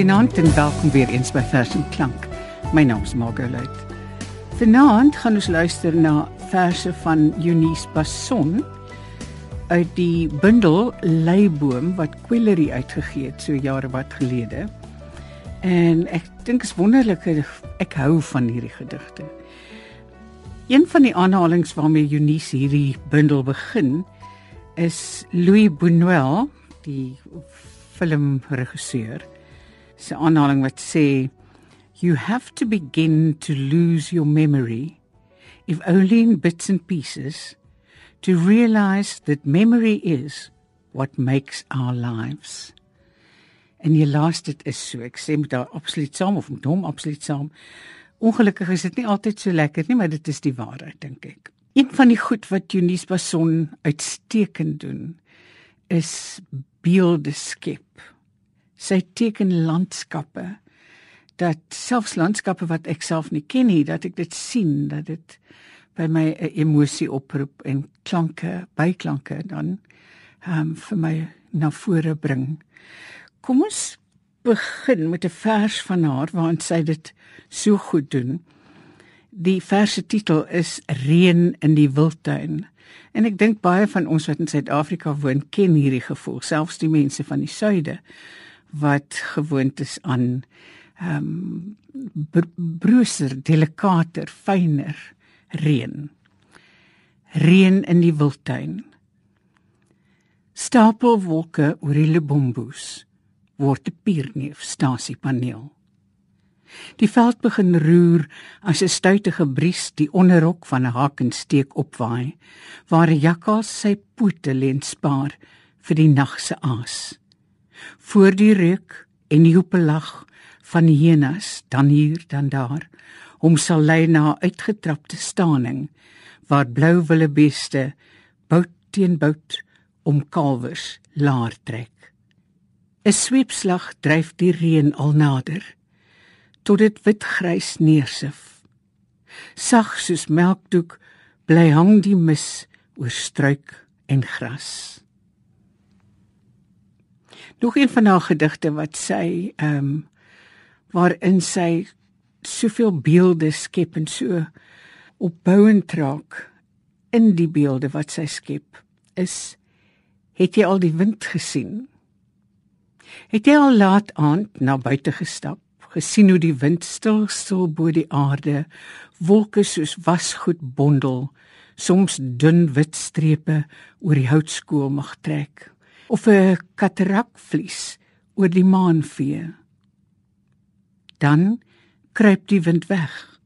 Goeienaand en welkom weer eens by Vers en Klank. My naam is Margolite. Vanaand gaan ons luister na verse van Eunice Basson uit die bundel Leiboom wat Quillery uitgegee het so jare wat gelede. En ek dink is wonderlik ek hou van hierdie gedigte. Een van die aanhalinge waarmee Eunice hierdie bundel begin is Louis Buñuel, die filmregisseur se aanhaling wat sê you have to begin to lose your memory if only in bits and pieces to realize that memory is what makes our lives. En jy laat dit is so ek sê met daar absoluut saam of met hom absoluut saam ongelukkig is dit nie altyd so lekker nie maar dit is die waarheid dink ek. Een van die goed wat Eunice Basson uitstekend doen is beelde skep sy teken landskappe dat selfs landskappe wat ek self nie ken nie dat ek dit sien dat dit by my 'n emosie oproep en klanke byklanke dan ehm um, vir my na vore bring. Kom ons begin met 'n vers van haar waarin sy dit so goed doen. Die vers se titel is Reën in die wildtuin. En ek dink baie van ons wat in Suid-Afrika woon ken hierdie gevoel, selfs die mense van die suide wat gewoond is aan ehm um, broser, delikater, fyner reën. Reën in die wildtuin. Stapelwolke oor die lebomboes word 'n pierneefstasiepaneel. Die veld begin roer as 'n stuitige bries die onderrok van 'n hakensteek opwaai, waar 'n jakkals sy pote lenspaar vir die nag se aas voor die reuk en die hoepelag van hienas dan hier dan daar hom sal lei na uitgetrapte staaning waar blou willebeeste bout teen bout om kalwers laar trek. 'n sweepslag dryf die reën al nader tot dit witgrys neersif. Sag soos melkdoek bly hang die mis oor struik en gras nog een van haar gedigte wat sy ehm um, waarin sy soveel beelde skep en so opbouend raak in die beelde wat sy skep is het jy al die wind gesien? Het jy al laat aand na buite gestap gesien hoe die wind stil stil bo die aarde wolke soos wasgoed bondel soms dun wit strepe oor die houtskool mag trek of 'n katarakvlies oor die maan vee. Dan kruip die wind weg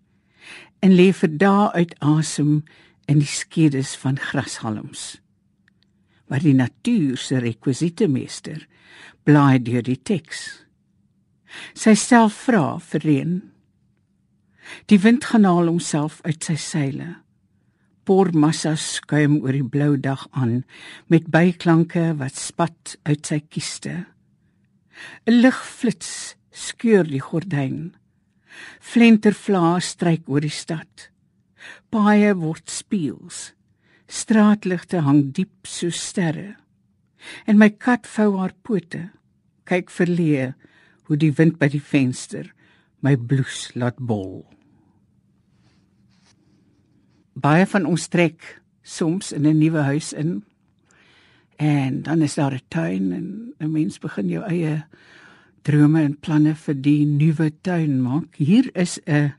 en lê vir dae uit asem in die skedes van grashalms. Maar die natuur se rekwisiete meester blaai deur die teks. Sy self vra vir reën. Die wind gaan haal homself uit sy seile pormassa skuim oor die blou dag aan met byklanke wat spat uit sy kiste. 'n lig flits skeur die gordyn. Flentervlae stryk oor die stad. Paaie word speels. Straatligte hang diep so sterre. En my kat vou haar pote. Kyk verleë hoe die wind by die venster my bloes laat bol baie van ons trek soms in 'n nuwe huis in. En dan is daar 'n tuin en 'n mens begin jou eie drome en planne vir die nuwe tuin maak. Hier is 'n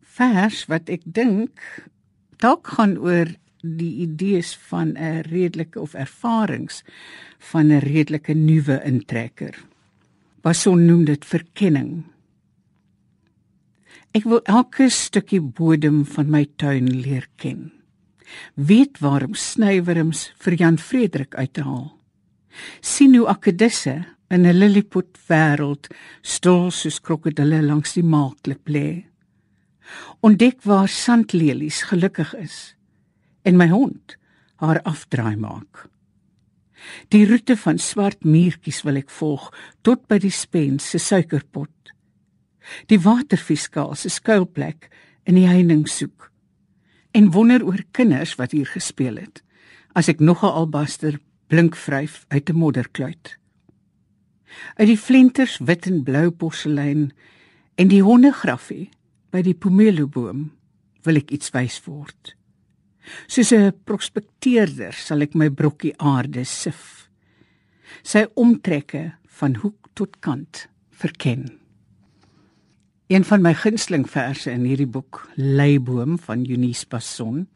vers wat ek dink dalk gaan oor die idees van 'n redelike of ervarings van 'n redelike nuwe intrekker. Bason noem dit verkenning. Ek wil elke stukkie bodem van my tuin leer ken. Weet waarom snywerms vir Jan Frederik uithaal. sien hoe akedisse in 'n lilipot wêreld stil soos krokodille langs die maakklip lê. Ontdek waar sandlelies gelukkig is en my hond haar afdraai maak. Die roete van swart muurtjies wil ek volg tot by die spens se suikerpot die waterfiskaal se skuilplek in die heining soek en wonder oor kinders wat hier gespeel het as ek nog 'n albaster blink vryf uit 'n modderkluit Uit die flenters wit en blou porselein en die hondegraffie by die pomelo boom wil ek iets wys word. Soos 'n prospekteerder sal ek my brokkie aarde sif. Sy omtrekke van hoek tot kant verken. Een van my gunsteling verse in hierdie boek, Leiboom van Eunice Passon,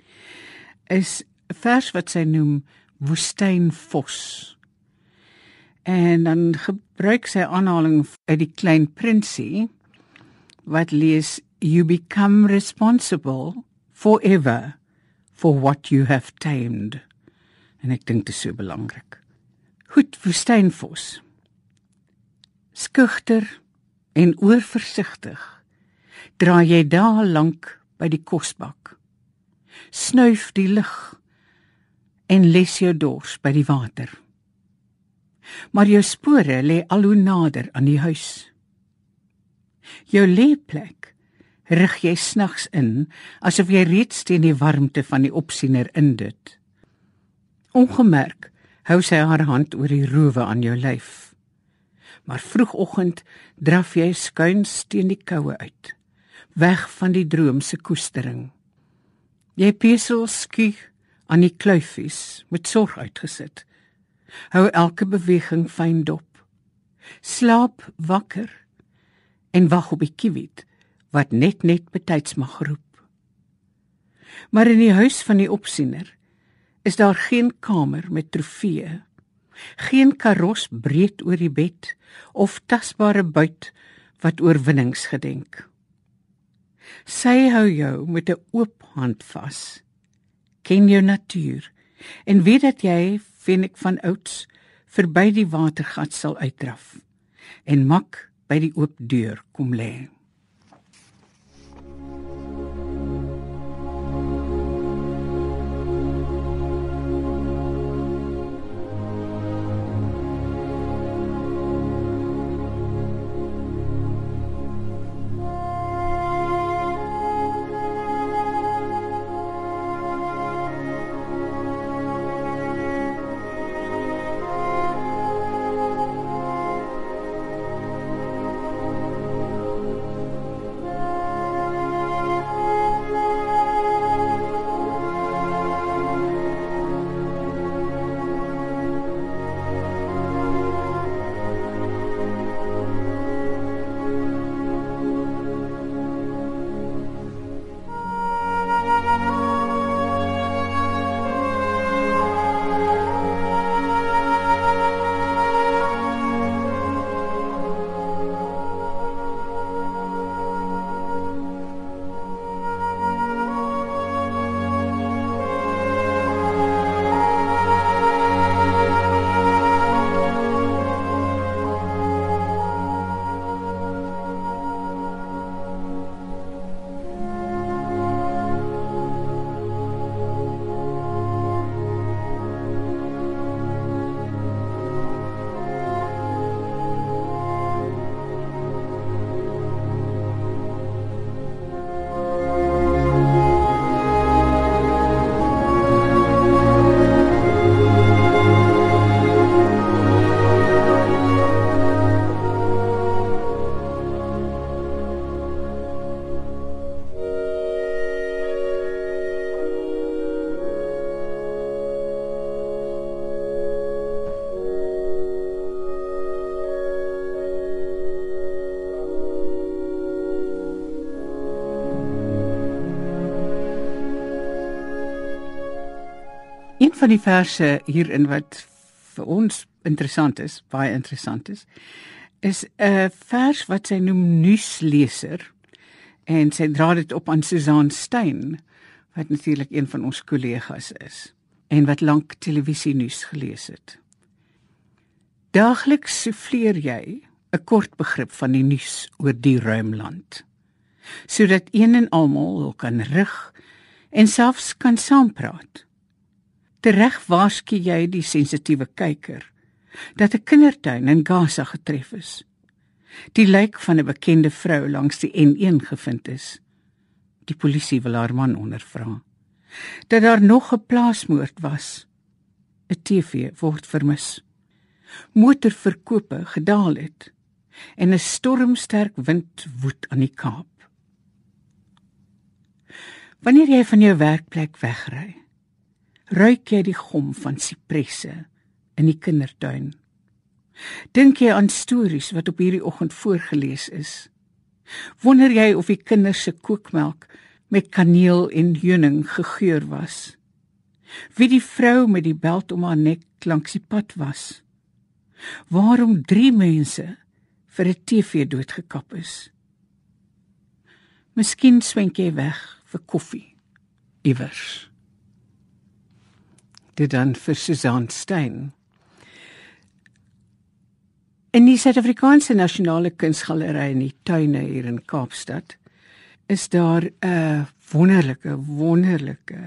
is 'n vers wat sy noem Woestynvos. En dan gebruik sy aanhaling uit die klein prinsie wat lees you become responsible forever for what you have tamed. En ek dink dit is so belangrik. Goed, Woestynvos. Skugter en oorversigtig draai jy daar lank by die kosbak. Snuif die lug en les jou dors by die water. Maar jou spore lê al hoe nader aan die huis. Jou lêplek rig jy snags in asof jy reeds teen die warmte van die opsiener indit. Ongemerk hou sy haar hand oor die rowe aan jou lyf maar vroegoggend draf jy skuins teen die koue uit weg van die droom se koestering. Jy pesel skuig aan die kluifies met sorg uitgesit. Hou elke beweging fyn dop. Slaap wakker en wag op die kiewit wat net net betyds mag roep. Maar in die huis van die opsiener is daar geen kamer met trofee geen karos breed oor die bed of tasbare buit wat oorwinnings gedenk. Sy hou jou met 'n oop hand vas. Ken jou natuur en weet dat jy, vind ek van ouds, verby die watergat sal uitdraf en mak by die oop deur kom lê. Van die verse hierin wat vir ons interessant is, baie interessant is, is 'n vers wat sy noem nuusleser en sy dra dit op aan Susan Stein wat natuurlik een van ons kollegas is en wat lank televisie nuus gelees het. Daagliks souffleer jy 'n kort begrip van die nuus oor die ruimland sodat een en almal kan rig en selfs kan saampraat. Tereg waarsku jy die sensitiewe kyker dat 'n kindertuin in Gaza getref is. Die lijk van 'n bekende vrou langs die N1 gevind is. Die polisie wil haar man ondervra. Dat daar nog 'n plaasmoord was. 'n TV word vermis. motorverkope gedaal het en 'n stormsterk wind woed aan die Kaap. Wanneer jy van jou werkplek wegry, ruik jy die gom van sipresse in die kindertuin. Dink jy aan stories wat op hierdie oggend voorgeles is? Wonder jy of die kinders se kookmelk met kaneel en heuning gegeur was? Wie die vrou met die beld om haar nek langs die pad was? Waarom drie mense vir 'n TV doodgekap is? Miskien swenk jy weg vir koffie iewers. Dit dan vir Susan Stein. In die Suid-Afrikaanse Nasionale Kunsgalery in die tuine hier in Kaapstad is daar 'n wonderlike wonderlike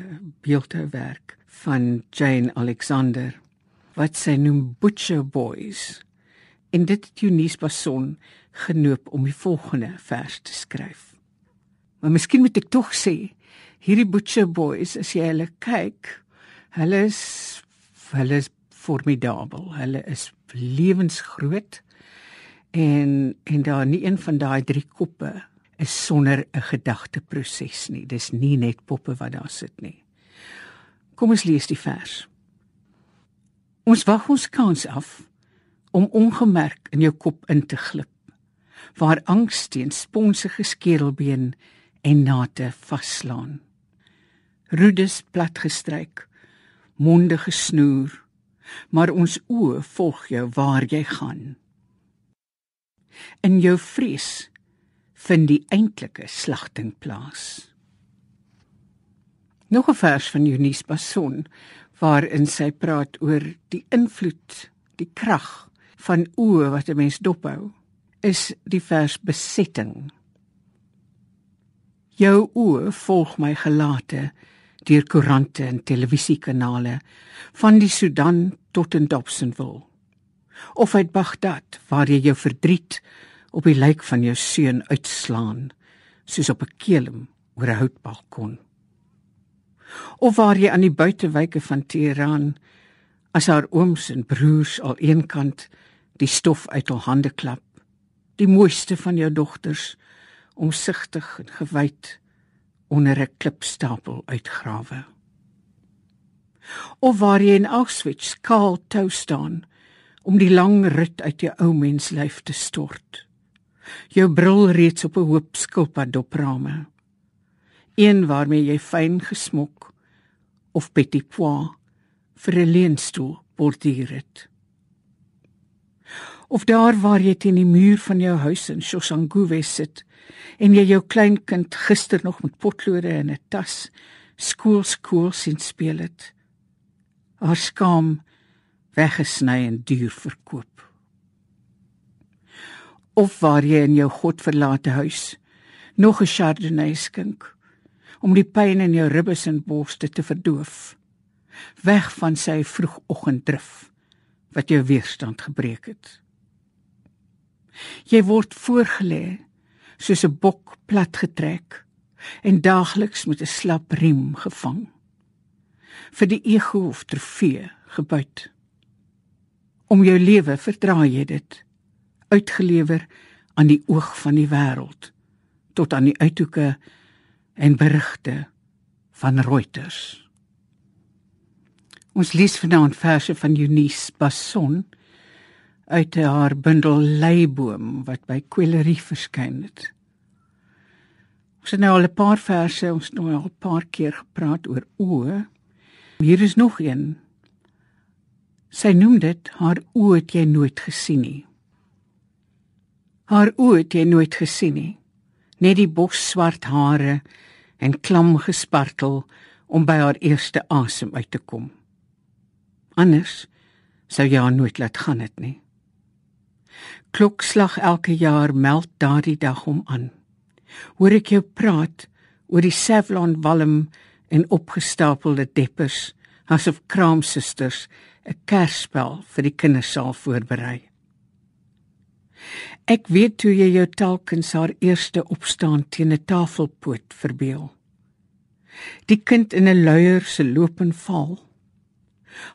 beeldhouwerk van Jane Alexander wat sy noem Butcher Boys. En dit het Eunice Bason genoop om die volgende vers te skryf. Maar miskien moet ek tog sê, hierdie Butcher Boys, as jy hulle kyk, hulle is hulle is formidabel. Hulle is lewensgroot en en daar nie een van daai drie koppe is sonder 'n gedagteproses nie. Dis nie net poppe wat daar sit nie. Kom ons lees die vers. Ons wag ons kans af om ongemerk in jou kop in te glip waar angs teen sponsige skedelbeen en nate vaslaan. Rudes platgestryk, monde gesnoer, maar ons oë volg jou waar jy gaan. In jou vrees vind die eintlike slagting plaas. Nog 'n vers van Eunice Bason waarin sy praat oor die invloed, die krag van oë wat 'n mens dophou, is die vers besetting. Jou oë volg my gelate deur koerante en televisiekanale van die Sudan tot in Dobsonville of uit Baghdad waar jy jou verdriet op die lijk van jou seun uitslaan soos op 'n kelm oor 'n houtbalkon. Of waar jy aan die buitewyke van Teheran as haar ooms en broers al eenkant die stof uit hul hande klap die mooiste van jou dogters omsigtig en gewyd onder 'n klipstapel uitgrawe. Of waar jy in Auschwitz kaal tou staan om die lang rit uit jou ou menslyf te stort. Jou bril reeds op 'n hoop skilpad doprame. Een waarmee jy fyn gesmok of petit pois vir 'n leenstoel borduur het. Of daar waar jy teen die muur van jou huis in Shoshanguve sit en jy jou kleinkind gister nog met potlode in 'n tas skoolskool sien speel het. Haar skaam weggesny en duur verkoop. Of waar jy in jou godverlate huis nog 'n chardonnay skink om die pyn in jou ribbes en borste te verdoof. Weg van sy vroegoggenddrif wat jou weerstand gebreek het. Jy word voorgelê soos 'n bok platgetrek en daagliks met 'n slap riem gevang. Vir die ego of trofee gebuit. Om jou lewe verdra jy dit uitgelewer aan die oog van die wêreld tot aan die uithoeke en berigte van Reuters. Ons lees vanaand verse van Eunice Basson uit haar bundel Leiboom wat by Kwellerie verskyn het. Ons het nou al 'n paar verse, ons nou al 'n paar keer gepraat oor oë. Hier is nog een. Sy noem dit haar oë het jy nooit gesien nie. Haar oë het jy nooit gesien nie. Net die bos swart hare en klam gespartel om by haar eerste asem uit te kom. Anders sou jy haar nooit laat gaan het nie. Klokslag elke jaar meld daardie dag om aan. Hoor ek jou praat oor die Savlon walm en opgestapelde deppers asof kraamsusters 'n kersspel vir die kinders sal voorberei. Ek weet toe jy jou telkens haar eerste opstaan teen 'n tafelpoot verbeel. Die kind in 'n luier se loop en val.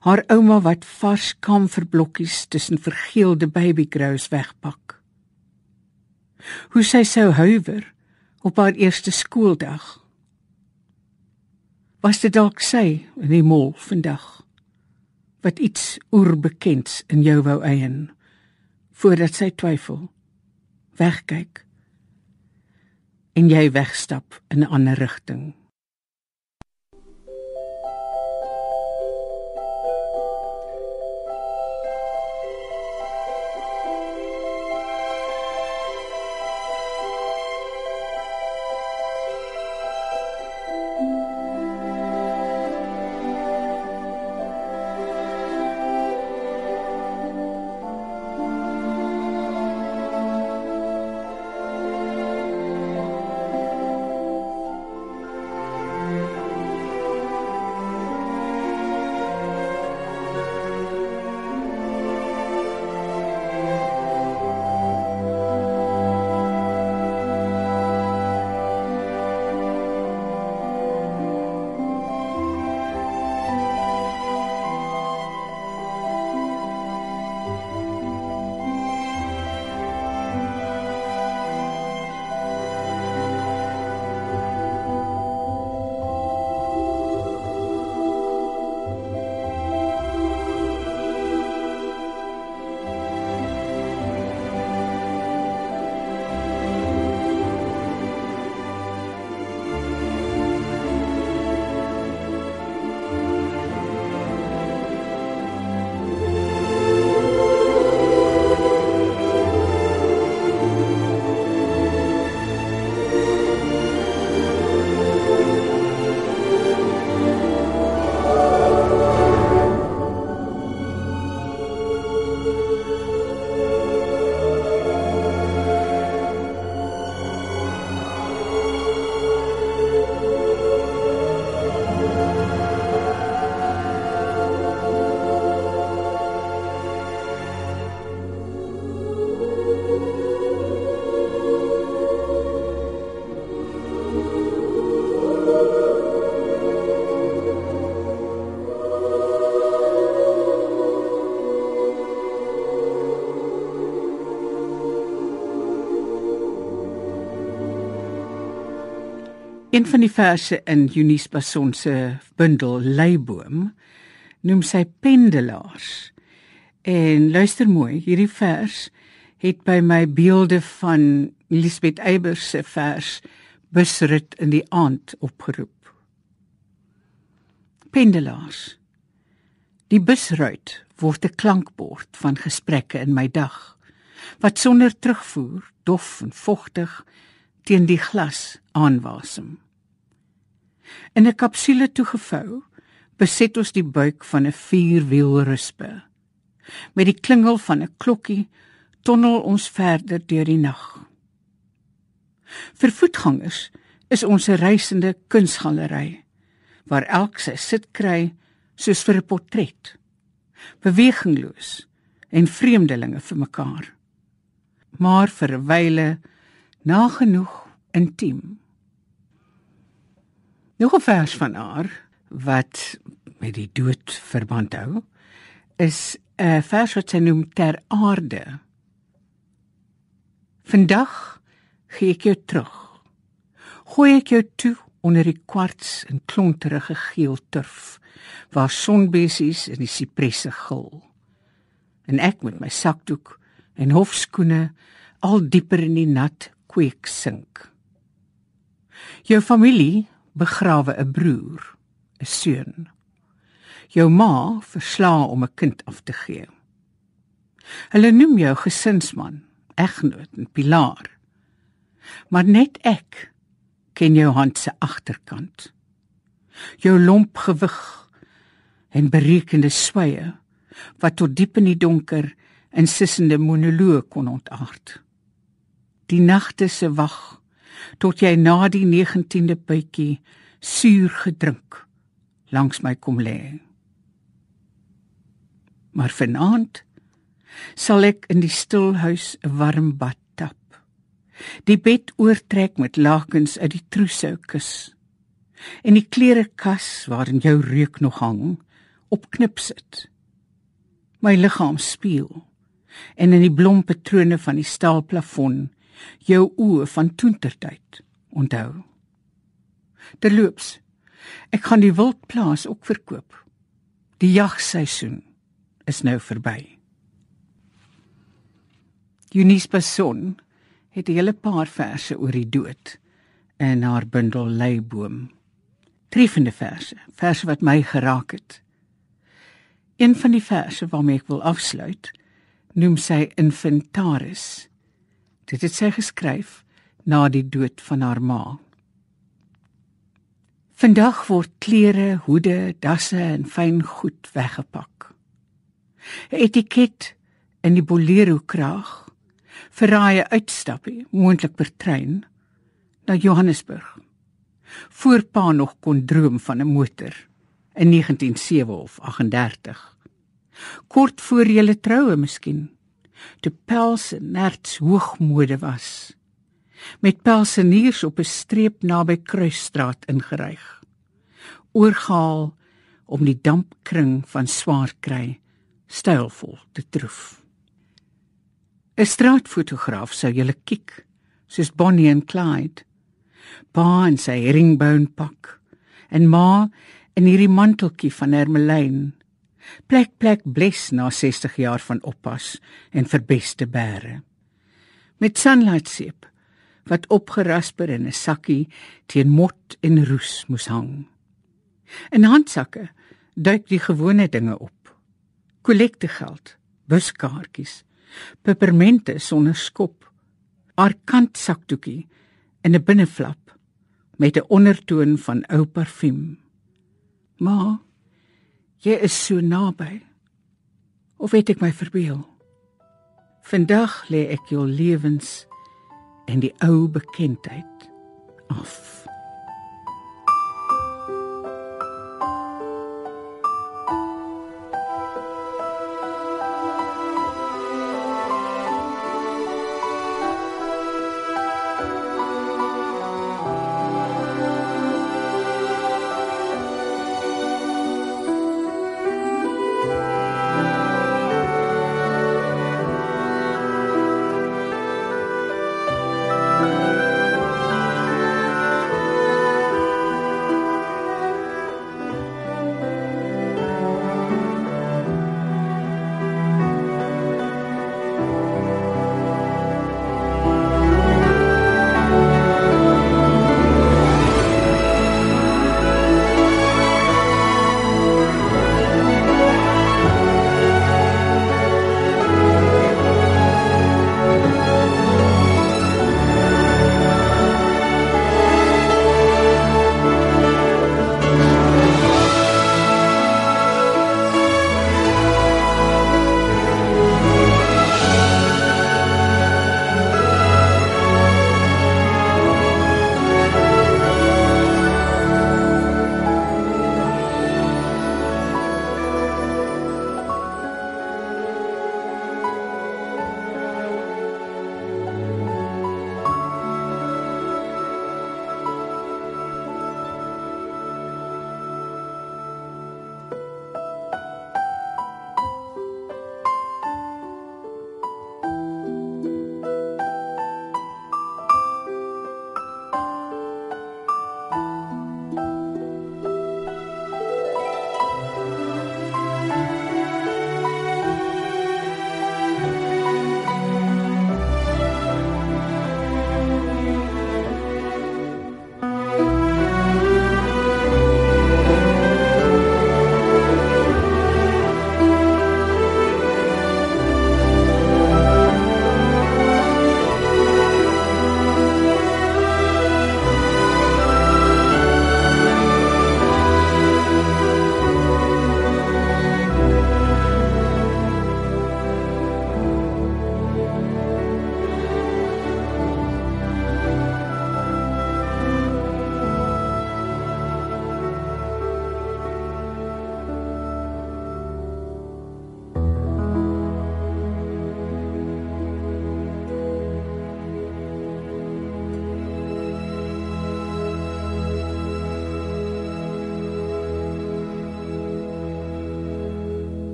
Haar ouma wat vars kamferblokkies tussen vergeelde babygrows wegpak. Hoe sy sou huiwer op haar eerste skooldag. Was dit dalk sy in die mol vandag? wat iets oerbekends in jou wou eien voordat sy twyfel wegkyk en jy wegstap in 'n ander rigting Een van die verse in Eunice Bason se bundel Leiboom noem sy pendelaars. En luister mooi, hierdie vers het by my beelde van Elisabeth Eybers se vers Busrit in die aand opgeroep. Pendelaars. Die busruit word 'n klankbord van gesprekke in my dag wat sonder terugvoer dof en vogtig teen die glas aanwasem. In 'n kapsule toegevou, beset ons die buik van 'n vierwielruspe. Met die klingel van 'n klokkie tonnel ons verder deur die nag. Vir voetgangers is ons 'n reisende kunsgalery waar elk sy sit kry soos vir 'n portret. Bewegingloos en vreemdelinge vir mekaar. Maar vir 'n wyle nagenoeg intiem. Nog 'n vers van haar wat met die dood verband hou is 'n vers wat sy noem ter aarde. Vandag gee ek jou terug. Gooi ek jou toe onder die kwarts en klonterige geel turf waar sonbesies in die sipresse gil. En ek met my sakdoek en hofskoene al dieper in die nat kweek sink. Jou familie begrawe 'n broer, 'n seun. Jou ma versla om 'n kind af te gee. Hulle noem jou gesinsman, egnoot en pilaar. Maar net ek ken jou hand se agterkant. Jou lomp gewig en berekende sweye wat tot diep in die donker in sissende monoloog kon ontaard. Die nagte se wag tot jy na die 19de bytjie suur gedrink langs my kom lê. Maar vanaand sal ek in die stilhuis 'n warm bad tap. Die bed oortrek met lakens uit die trousseau kus. En die klerekas waarin jou reuk nog hang op knip sit. My liggaam speel en in die blom patrone van die staalplafon jou oë van toentertyd onthou. Terloops, ek gaan die wildplaas ook verkoop. Die jagseisoen is nou verby. Eunice Passon het 'n hele paar verse oor die dood in haar bundel Leiboom. Treffende verse, verse wat my geraak het. Een van die verse waarmee ek wil afsluit, noem sy Inventaris. Dit het sy geskryf na die dood van haar ma. Vandag word klere, hoede, dasse en fyn goed weggepak. 'n Etiket in die bolero kraag verraai uitstappie, moontlik per trein na Johannesburg. Voorpa nog kon droom van 'n motor in 1907 of 38. Kort voor julle troue miskien, toe pelse nerts hoogmode was. Met pelseniers op 'n streep naby Kruisstraat ingeryg. Oorgehaal om die dampkring van swaar kry stylvol te troef. 'n Straatfotograaf sou julle kiek, soos Bonnie en Clyde. Pa in sy herringbone pak en ma in hierdie manteltjie van hermelyn. Plek plek bles na 60 jaar van oppas en verbeste bære. Met sunlight seep wat opgerasper in 'n sakkie teen mot en roes moes hang. In handsakke duik die gewone dinge op. Kollektegeld, buskaartjies, pepermente sonder skop, haar kantsakdoekie in 'n binnevlap met 'n ondertoon van ou parfuum. Ma, jy is so naby. Of weet ek my verbeel? Vandag lê ek jou lewens en die ou bekendheid af.